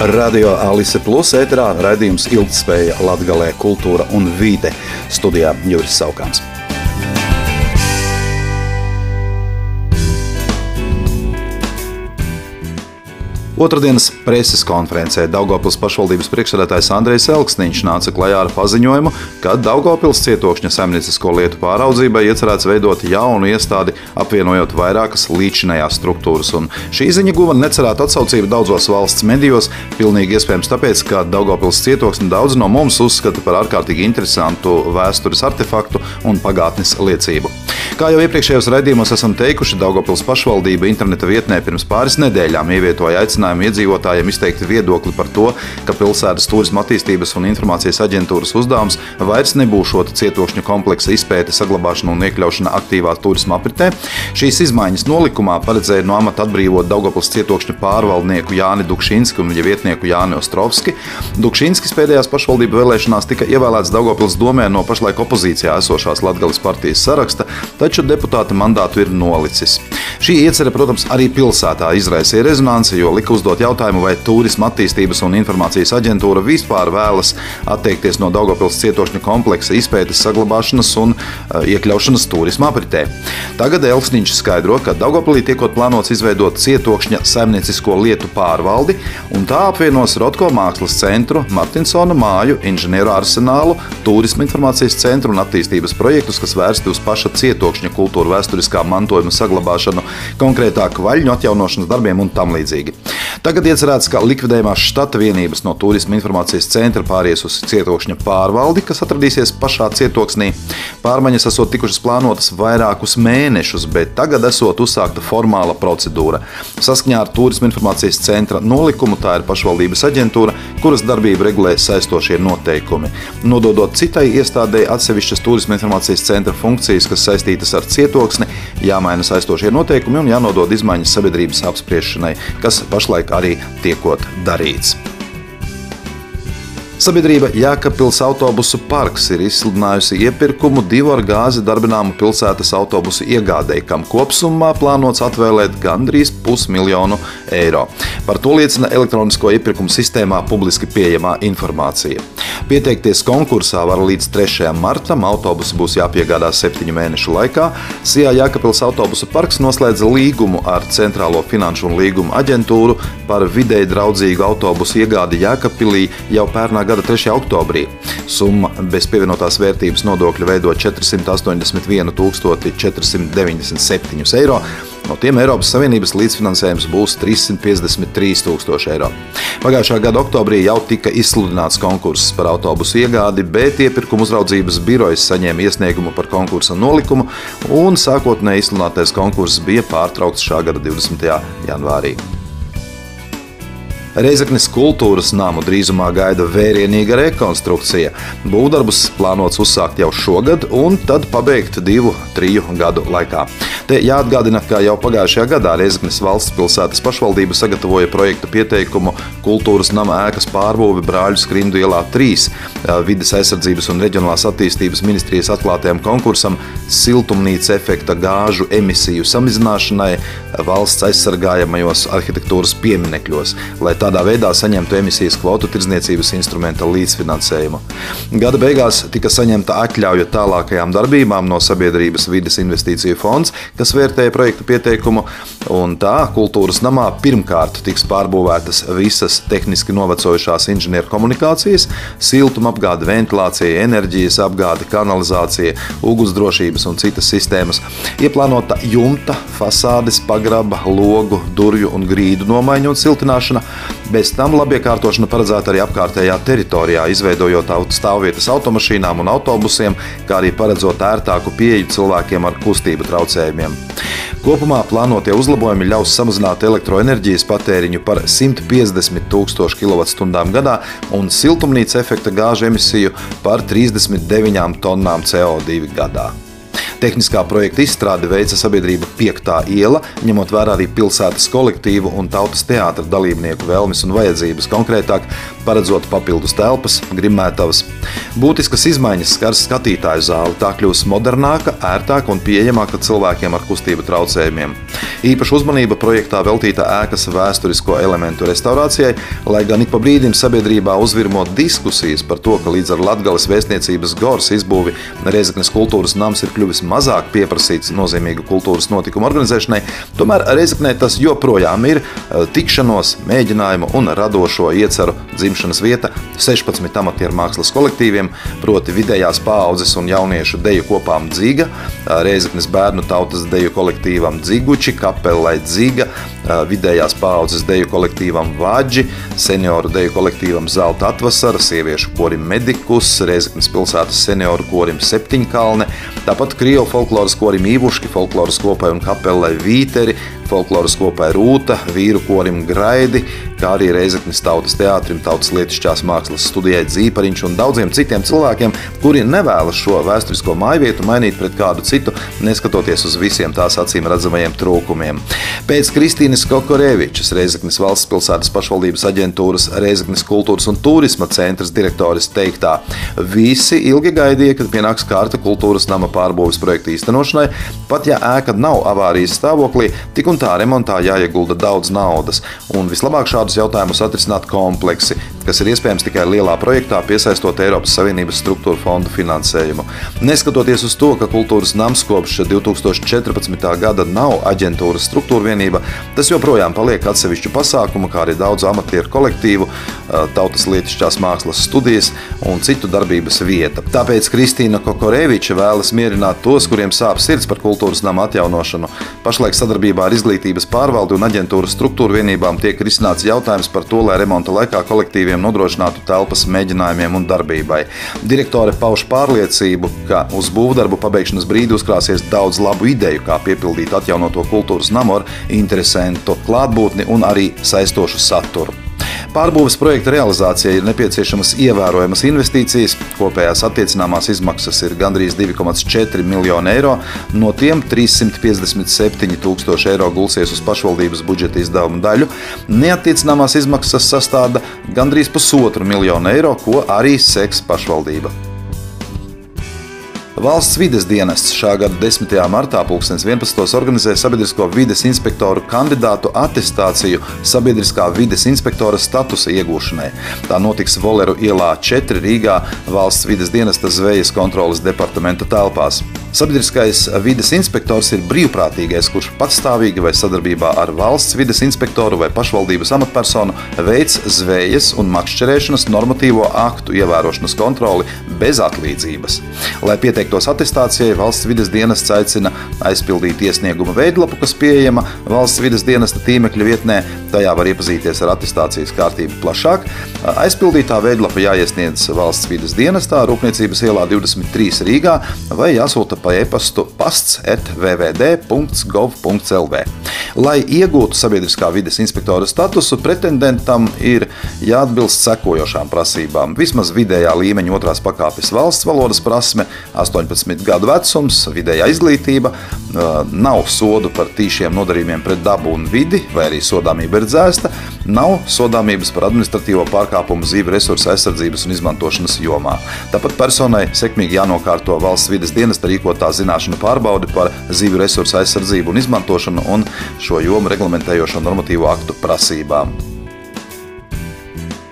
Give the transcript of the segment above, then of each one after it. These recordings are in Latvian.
Radio Alise Plus ēterā raidījums Ilgtspēja Latgalē kultūra un vīde studijā Juris Saukāns. Otradienas preses konferencē Daugopils pašvaldības priekšsēdētājs Andrejs Elksniņš nāca klajā ar paziņojumu, ka Daugopils cietokšņa saimniecisko lietu pāraudzībai iecerēts veidot jaunu iestādi, apvienojot vairākas līdzinējās struktūras. Un šī ziņa guva necerētu atsaucību daudzos valsts medijos, pilnīgi iespējams tāpēc, ka Daugopils cietoksni daudz no mums uzskata par ārkārtīgi interesantu vēstures artefaktu un pagātnes liecību. Kā jau iepriekšējos raidījumos esam teikuši, Daugopils pašvaldība interneta vietnē pirms pāris nedēļām ievietoja aicinājumu iedzīvotājiem izteikt viedokli par to, ka pilsētas turisma attīstības un informācijas aģentūras uzdevums vairs nebūšot cietokšņu kompleksa izpēte, saglabāšana un iekļaušana aktīvā turisma apritē. Šīs izmaiņas nolikumā paredzēja no amata atbrīvot Daugopils cietokšņu pārvaldnieku Jāni Dukšinsku un viņa vietnieku Jāni Ostrovski. Dukšinskis pēdējās pašvaldību vēlēšanās tika ievēlēts Daugopils domē no pašlaik opozīcijā esošās Latgales partijas saraksta taču deputāta mandātu ir nolicis. Šī iecerē, protams, arī pilsētā izraisīja rezonanci, jo lika uzdot jautājumu, vai Turisma attīstības un informācijas aģentūra vispār vēlas atteikties no Daugopils cietošņa kompleksa izpētes, saglabāšanas un uh, iekļaušanas turisma apritē. Tagad Elsniņš skaidro, ka Daugopilī tiekot plānots izveidot cietokšņa saimniecisko lietu pārvaldi, un tā apvienos Rotko mākslas centru, Martinsona māju, inženieru arsenālu, turisma informācijas centru un attīstības projektus, kas vērsti uz paša cietokšņa cietokšņa kultūra vēsturiskā mantojuma saglabāšanu, konkrētāk vaļņu atjaunošanas darbiem un tam līdzīgi. Tagad iecerēts, ka likvidējumās štata vienības no Turisma informācijas centra pāries uz cietokšņa pārvaldi, kas atradīsies pašā cietoksnī. Pārmaiņas esot tikušas plānotas vairākus mēnešus, bet tagad esot uzsākta formāla procedūra. Saskaņā ar Turisma informācijas centra nolikumu tā ir pašvaldības aģentūra, kuras darbību regulē saistošie noteikumi. Nododot citai iestādēji atsevišķas Turisma informācijas centra funkcijas, kas saistītas ar cietoksni, jāmaina saistošie noteikumi un jānodod izmaiņas sabiedrības apspriešanai, kas pašlaik arī tiekot darīts. Sabiedrība Jēkabpils autobusu parks ir izsludinājusi iepirkumu divu ar gāzi darbināmu pilsētas autobusu iegādēji, kam kopsumā plānots atvēlēt gandrīz pusmiljonu eiro. Par to liecina elektronisko iepirkumu sistēmā publiski pieejamā informācija. Pieteikties konkursā var līdz 3. martam. Autobusi būs jāpiegādā septiņu mēnešu laikā. Sijā Jēkabpils autobusu parks noslēdza līgumu ar Centrālo finanšu un līgumu aģentūru par vidēji draudzīgu autobusu iegādi Jēkabpilī jau pērnā gada 3. oktobrī. Summa bez pievienotās vērtības nodokļa veido 481 497 eiro. No tiem Eiropas Savienības līdzfinansējums būs 353 tūkstoši eiro. Pagājušā gada oktobrī jau tika izsludināts konkurss par autobusu iegādi, bet iepirkuma uzraudzības birojas saņēma iesniegumu par konkursa nolikumu, un sākotnēji izsludinātais konkurss bija pārtraukts šā gada 20. janvārī. Reizeknas kultūras namu drīzumā gaida vērienīga rekonstrukcija. Būvdarbus plānots uzsākt jau šogad un tad pabeigt divu, triju gadu laikā. Te jāatgādina, ka jau pagājušajā gadā Reizeknas valsts pilsētas pašvaldība sagatavoja projekta pieteikumu kultūras nama ēkas pārbūvi Brāļu skrindu ielā 3 vides aizsardzības un reģionālās attīstības ministrijas atklātajam konkursam siltumnīca efekta gāžu emisiju samazināšanai valsts aizsargājamajos arhitektūras pieminekļos, lai tā tādā veidā saņemtu emisijas kvotu tirdzniecības instrumenta līdzfinansējumu. Gada beigās tika saņemta atļauja tālākajām darbībām no Sabiedrības vides investīciju fonds, kas vērtēja projektu pieteikumu, un tā kultūras namā pirmkārt tiks pārbūvētas visas tehniski novecojušās inženieru komunikācijas, siltuma apgāde, ventilācija, enerģijas apgāde, kanalizācija, ugunsdrošības un citas sistēmas. Ieplānota jumta, fasādes, pagraba, logu, durvju un grīdu nomaiņa un siltināšana, Bez tam labiekārtošana paredzēta arī apkārtējā teritorijā, izveidojot stāvvietas automašīnām un autobusiem, kā arī paredzot ērtāku pieeju cilvēkiem ar kustību traucējumiem. Kopumā plānotie uzlabojumi ļaus samazināt elektroenerģijas patēriņu par 150 tūkstošu kWh gadā un siltumnīca efekta gāžu emisiju par 39 tonnām CO2 gadā. Tehniskā projekta izstrādi veica sabiedrība Piektā iela, ņemot vērā arī pilsētas kolektīvu un tautas teātra dalībnieku vēlmes un vajadzības, konkrētāk paredzot papildus telpas, grimētavas. Būtiskas izmaiņas skars skatītāju zāli. Tā kļūs modernāka, ērtāka un pieejamāka cilvēkiem ar kustību traucējumiem. Īpaša uzmanība projektā veltīta ēkas vēsturisko elementu restaurācijai, lai gan ik pa brīdim sabiedrībā uzvirmo diskusijas par to, ka līdz ar Latgales vēstniecības Gors izbūvi Reizeknes kultūras nams ir kļuvis mazāk pieprasīts nozīmīgu kultūras notikumu organizēšanai, tomēr Reizeknē tas joprojām ir eh, tikšanos, mēģinājumu un radošo ieceru dzimšanas vieta 16 amatieru mākslas kolektīviem, proti vidējās paaudzes un jauniešu deju kopām Dziga, Reizeknes bērnu tautas deju kolektīvam Dziguči, kapelai Dziga, vidējās paaudzes deju kolektīvam Vāģi, senioru deju kolektīvam Zelta atvasara, sieviešu korim Medikus, Reizeknes pilsētas senioru korim Septiņkalne, tāpat Krievu folkloras korim Īvuški, folkloras kopai un kapelai Vīteri, folkloras kopai Rūta, vīru korim Graidi, kā arī Reizeknas tautas teātrim, tautas lietišķās mākslas studijai Zīpariņš un daudziem citiem cilvēkiem, kuri nevēlas šo vēsturisko mājvietu mainīt pret kādu citu, neskatoties uz visiem tās acīm redzamajiem trūkumiem. Pēc Kristīnas Kokorevičas, Reizeknas valsts pilsētas pašvaldības aģentūras Reizeknas kultūras un turisma centras direktoris teiktā, visi ilgi gaidīja, kad pienāks kārta kultūras nama pārbūves projekta īstenošanai, pat ja ēka nav avārijas stāvoklī, tik un tā remontā jāiegulda daudz naudas. Un vislabāk šādus jautājumus atrisināt kompleksi, kas ir iespējams tikai lielā projektā, piesaistot Eiropas Savienības struktūra fondu finansējumu. Neskatoties uz to, ka kultūras nams kopš 2014. gada nav aģentūras struktūra vienība, tas joprojām paliek atsevišķu pasākumu, kā arī daudzu amatieru kolektīvu, tautas lietišķās mākslas studijas un citu darbības vieta. Tāpēc Kristīna Kokoreviča vēlas mierināt tos, kuriem sāp sirds par kultūras nama atjaunošanu. Pašlaik sadarbībā ar izglītības pārvaldi un aģentūras struktūra vienībām tiek risināts jautājums par to, lai remonta laikā kolektīviem nodrošinātu telpas mēģinājumiem un darbībai. Direktore pauž pārliecību, ka uz būvdarbu pabeigšanas brīdi uzkrāsies daudz labu ideju, kā piepildīt atjaunoto kultūras namu ar interesantu klātbūtni un arī saistošu saturu. Pārbūves projekta realizācijai ir nepieciešamas ievērojamas investīcijas. Kopējās attiecināmās izmaksas ir gandrīz 2,4 miljoni eiro. No tiem 357 tūkstoši eiro gulsies uz pašvaldības budžeta izdevumu daļu. Neattiecināmās izmaksas sastāda gandrīz pusotru miljonu eiro, ko arī seks pašvaldība. Valsts vides dienests šā gada 10. martā 2011. organizē sabiedrisko vides inspektoru kandidātu attestāciju sabiedriskā vides inspektora statusa iegūšanai. Tā notiks Voleru ielā 4 Rīgā valsts vides dienesta zvejas kontrolas departamenta telpās. Sabiedriskais vides inspektors ir brīvprātīgais, kurš patstāvīgi vai sadarbībā ar valsts vides inspektoru vai pašvaldības amatpersonu veids zvejas un makšķerēšanas normatīvo aktu ievērošanas kontroli bez atlīdzības. Lai pieteiktos attestācijai, valsts vides dienests aicina aizpildīt iesnieguma veidlapu, kas pieejama valsts vides dienesta tīmekļa vietnē. Tajā var iepazīties ar attestācijas kārtību plašāk. Aizpildītā veidlapa jāiesniedz valsts vides dienestā, Rūpniecības ielā 23 Rīgā vai jāsūta pa e-pastu pasts atvvd.gov.lv. Lai iegūtu sabiedriskā vides inspektora statusu, pretendentam ir jāatbilst sekojošām prasībām. Vismaz vidējā līmeņa otrās pakāpes valsts valodas prasme, 18 gadu vecums, vidējā izglītība, nav sodu par tīšiem nodarījumiem pret dabu un vidi, vai arī sodāmība ir dzēsta, nav sodāmības par administratīvo pārkāpumu zīve resursu aizsardzības un izmantošanas jomā. Tāpat personai sekmīgi jānokārto valsts vides dienesta rīkotā zināšanu pārbaude par zīve resursu aizsardzību un izmantošanu un šo jomu reglamentējošo normatīvo aktu prasībām.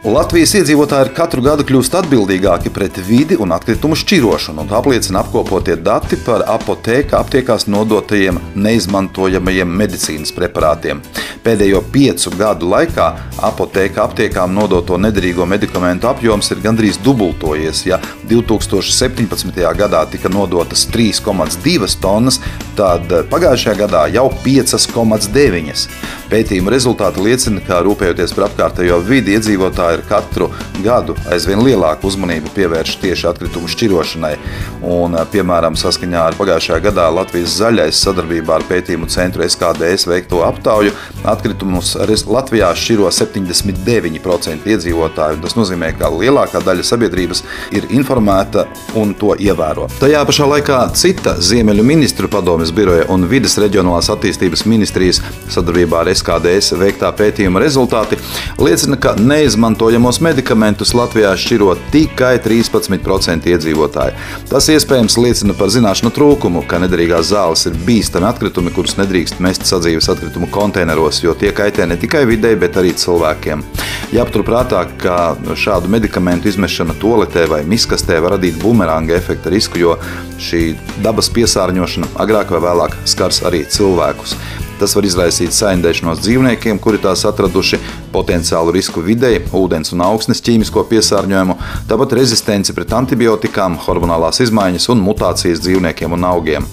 Latvijas iedzīvotāji katru gadu kļūst atbildīgāki pret vidi un atkritumu šķirošanu, un apliecina apkopotie dati par apoteka aptiekās nodotajiem neizmantojamajiem medicīnas preparātiem. Pēdējo piecu gadu laikā apoteka aptiekām nodoto nederīgo medikamentu apjoms ir gandrīz dubultojies. Ja 2017. gadā tika nodotas 3,2 tonnas, tad pagājušajā gadā jau 5,9. Pētījuma rezultāti liecina, ka rūpējoties par apkārtējo vidi, iedzīvotāji ir katru gadu aizvien lielāku uzmanību pievērš tieši atkritumu šķirošanai. Un, piemēram, saskaņā ar pagājušajā gadā Latvijas zaļais sadarbībā ar pētījumu centru SKDS veikto aptauju atkritumus Latvijā šķiro 79% iedzīvotāju. Tas nozīmē, ka lielākā daļa sabiedrības ir informēta un to ievēro. Tajā pašā laikā cita Ziemeļu ministru padomes biroja un vidas reģionālās attīstības ministrijas sadarbībā ar SKDS veiktā pētījuma rezultāti liecina, ka neizmantojamība izmantojamos medikamentus Latvijā šķiro tikai 13% iedzīvotāji. Tas iespējams liecina par zināšanu trūkumu, ka nederīgās zāles ir bīstami atkritumi, kurus nedrīkst mest sadzīves atkritumu konteineros, jo tie kaitē ne tikai videi, bet arī cilvēkiem. Jāpaturprātā, ka šādu medikamentu izmešana toaletē vai miskastē var radīt bumeranga efekta risku, jo šī dabas piesārņošana agrāk vai vēlāk skars arī cilvēkus. Tas var izraisīt saindēšanos dzīvniekiem, kuri tās atraduši, potenciālu risku videi, ūdens un augsnes ķīmisko piesārņojumu, tāpat rezistenci pret antibiotikām, hormonālās izmaiņas un mutācijas dzīvniekiem un augiem.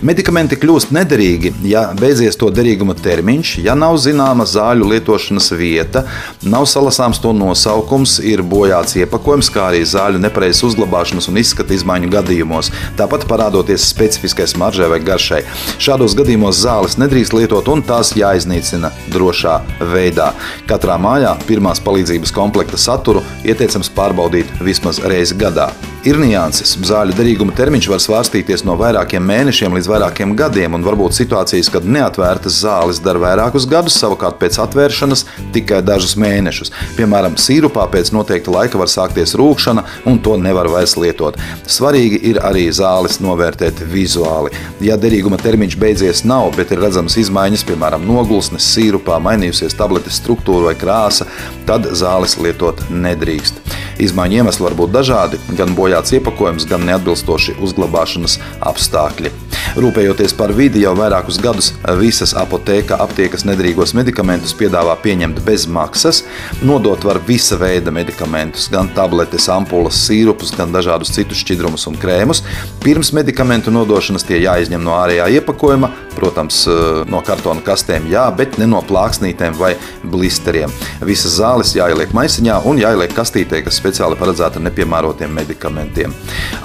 Medikamenti kļūst nederīgi, ja beidzies to derīguma termiņš, ja nav zināma zāļu lietošanas vieta, nav salasāms to nosaukums, ir bojāts iepakojums, kā arī zāļu nepareizas uzglabāšanas un izskata izmaiņu gadījumos, tāpat parādoties specifiskai smaržai vai garšai. Šādos gadījumos zāles nedrīkst lietot un tās jāiznīcina drošā veidā. Katrā mājā pirmās palīdzības komplekta saturu ieteicams pārbaudīt vismaz reizi gadā. Ir nianses. Zāļu derīguma termiņš var svārstīties no vairākiem mēnešiem līdz vairākiem gadiem, un varbūt situācijas, kad neatvērtas zāles dar vairākus gadus, savukārt pēc atvēršanas tikai dažus mēnešus. Piemēram, sīrupā pēc noteikta laika var sākties rūkšana, un to nevar vairs lietot. Svarīgi ir arī zāles novērtēt vizuāli. Ja derīguma termiņš beidzies nav, bet ir redzamas izmaiņas, piemēram, nogulsnes, sīrupā, mainījusies tabletes struktūra vai krāsa, tad zāles lietot nedrīkst. Izmaiņu iemesli var būt dažādi, gan bojāts iepakojums, gan neatbilstoši uzglabāšanas apstākļi. Rūpējoties par vidi, jau vairākus gadus visas apoteka aptiekas nedrīgos medikamentus piedāvā pieņemt bez maksas. Nodot var visa veida medikamentus, gan tabletes, ampulas, sīrupus, gan dažādus citus šķidrumus un krēmus. Pirms medikamentu nodošanas tie jāizņem no ārējā iepakojuma, protams, no kartona kastēm, jā, bet ne no plāksnītēm vai blisteriem. Visas zāles jāieliek maisiņā un jāieliek kastītē, kas speciāli paredzēta nepiemērotiem medikamentiem.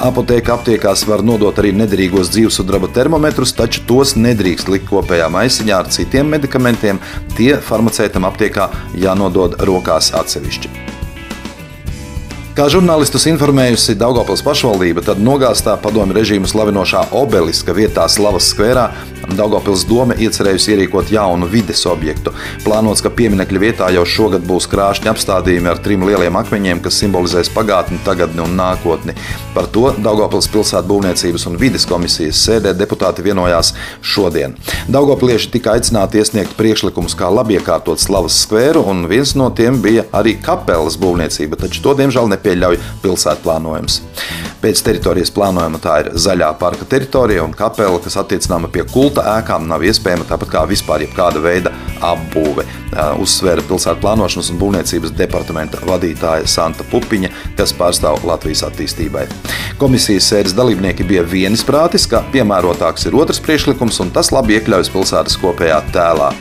Apoteka aptiekās var nodot arī nederīgos dzīvesudraba termometrus, taču tos nedrīkst likt kopējā maisiņā ar citiem medikamentiem. Tie farmaceitam aptiekā jānodod rokās atsevišķi. Kā žurnālistus informējusi Daugopils pašvaldība, tad nogāztā padomju režīmu slavinošā obeliska vietā Slavas skverā Daugopils doma iecerējusi ierīkot jaunu vides objektu. Plānots, ka pieminiekļa vietā jau šogad būs krāšņi apstādījumi ar trim lieliem akmeņiem, kas simbolizēs pagātni, tagadni un nākotni. Par to Daugopils pilsētu būvniecības un vides komisijas sēdē deputāti vienojās šodien. Daugopilieši tika aicināti iesniegt priekšlikumus, kā labiekārtot Slavas skvēru, un viens no tiem bija arī kapelas būvniecība, taču to diemžēl nepieļauj pilsētu plānojums. Pēc teritorijas plānojuma tā ir zaļā parka teritorija un kapela, kas attiecināma pie kulta ēkām, nav iespējama tāpat kā vispār jebkāda veida apbūve. Uzsvēra pilsētu plānošanas un būvniecības departamenta vadītāja Santa Pupiņa, kas pārstāv Latvijas attīstībai. Komisijas sēdes dalībnieki bija vienisprātis, ka piemērotāks ir otrs priekšlikums, un tas labi iekļaujas pilsētas kopējā tēlā.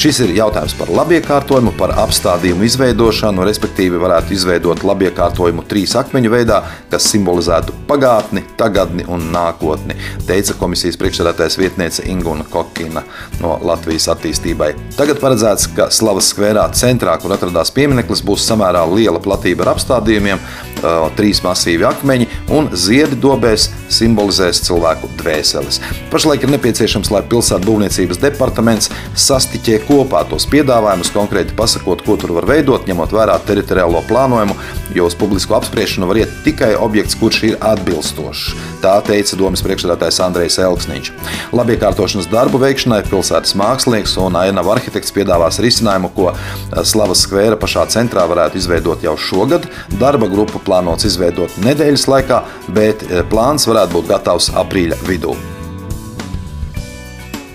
Šis ir jautājums par labiekārtojumu, par apstādījumu izveidošanu, respektīvi varētu izveidot labiekārtojumu trīs akmeņu veidā, kas simbolizētu pagātni, tagadni un nākotni, teica komisijas priekšsēdētājas vietniece Inguna Kokina no Latvijas attīstībai. Tagad paredzēts, ka Slavas skverā centrā, kur atradās piemineklis, būs samērā liela platība ar apstādījumiem, trīs masīvi akmeņi un ziedi dobēs simbolizēs cilvēku dvēseles. Pašlaik ir nepieciešams, lai pilsētu būvniecības departaments sastiķē kopā tos piedāvājumus, konkrēti pasakot, ko tur var veidot, ņemot vērā teritoriālo plānojumu, jo uz publisko apspriešanu var iet tikai objekts, kurš ir atbilstošs. Tā teica domas priekšsēdētājs Andrejs Elksniņš. Labiekārtošanas darbu veikšanai pilsētas mākslinieks un ainava arhitekts piedāvās risinājumu, ko Slavas skvēra pašā centrā varētu izveidot jau šogad. Darba grupa plānots izveidot nedēļas laikā, bet plāns varētu būt gatavs aprīļa vidū.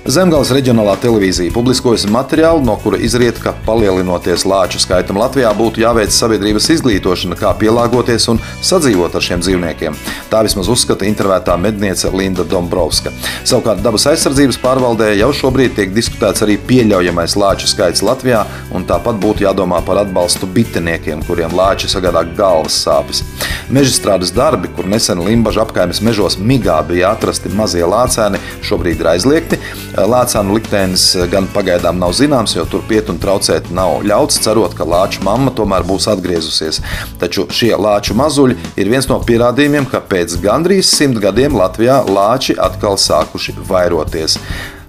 Zemgales reģionālā televīzija publiskojusi materiālu, no kura izriet, ka palielinoties lāču skaitam Latvijā būtu jāveic sabiedrības izglītošana, kā pielāgoties un sadzīvot ar šiem dzīvniekiem. Tā vismaz uzskata intervētā medniece Linda Dombrovska. Savukārt dabas aizsardzības pārvaldē jau šobrīd tiek diskutēts arī pieļaujamais lāču skaits Latvijā, un tāpat būtu jādomā par atbalstu biteniekiem, kuriem lāči sagādā galvas sāpes. Mežstrādes darbi, kur nesen Limbaģa apkaimes mežos migā bija atrasti mazie lācēni, šobrīd ir aizliegti. Lācānu liktenis gan pagaidām nav zināms, jo turpiet un traucēt nav ļauts, cerot, ka lāču mamma tomēr būs atgriezusies. Taču šie lāču mazuļi ir viens no pierādījumiem, ka pēc gandrīz simt gadiem Latvijā lāči atkal sākuši vairoties.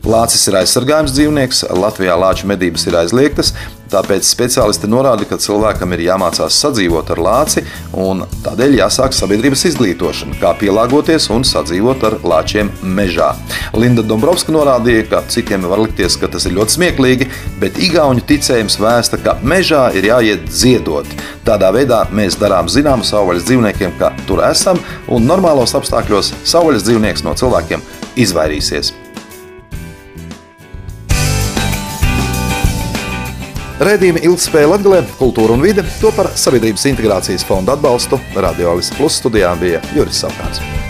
Lācis ir aizsargājums dzīvnieks, Latvijā lāču medības ir aizliegtas, Tāpēc speciālisti norāda, ka cilvēkam ir jāmācās sadzīvot ar lāci, un tādēļ jāsāk sabiedrības izglītošana, kā pielāgoties un sadzīvot ar lāčiem mežā. Linda Dombrovska norādīja, ka citiem var likties, ka tas ir ļoti smieklīgi, bet igauņu ticējums vēsta, ka mežā ir jāiet dziedot. Tādā veidā mēs darām zināmu savvaļas dzīvniekiem, ka tur esam, un normālos apstākļos savvaļas dzīvnieks no cilvēkiem izvairīsies. Rēdījumi ilgspēja Latvijā, kultūra un vide to par Sabiedrības integrācijas fonda atbalstu Radio Alisa Plus studijā bija Juris Savkārs.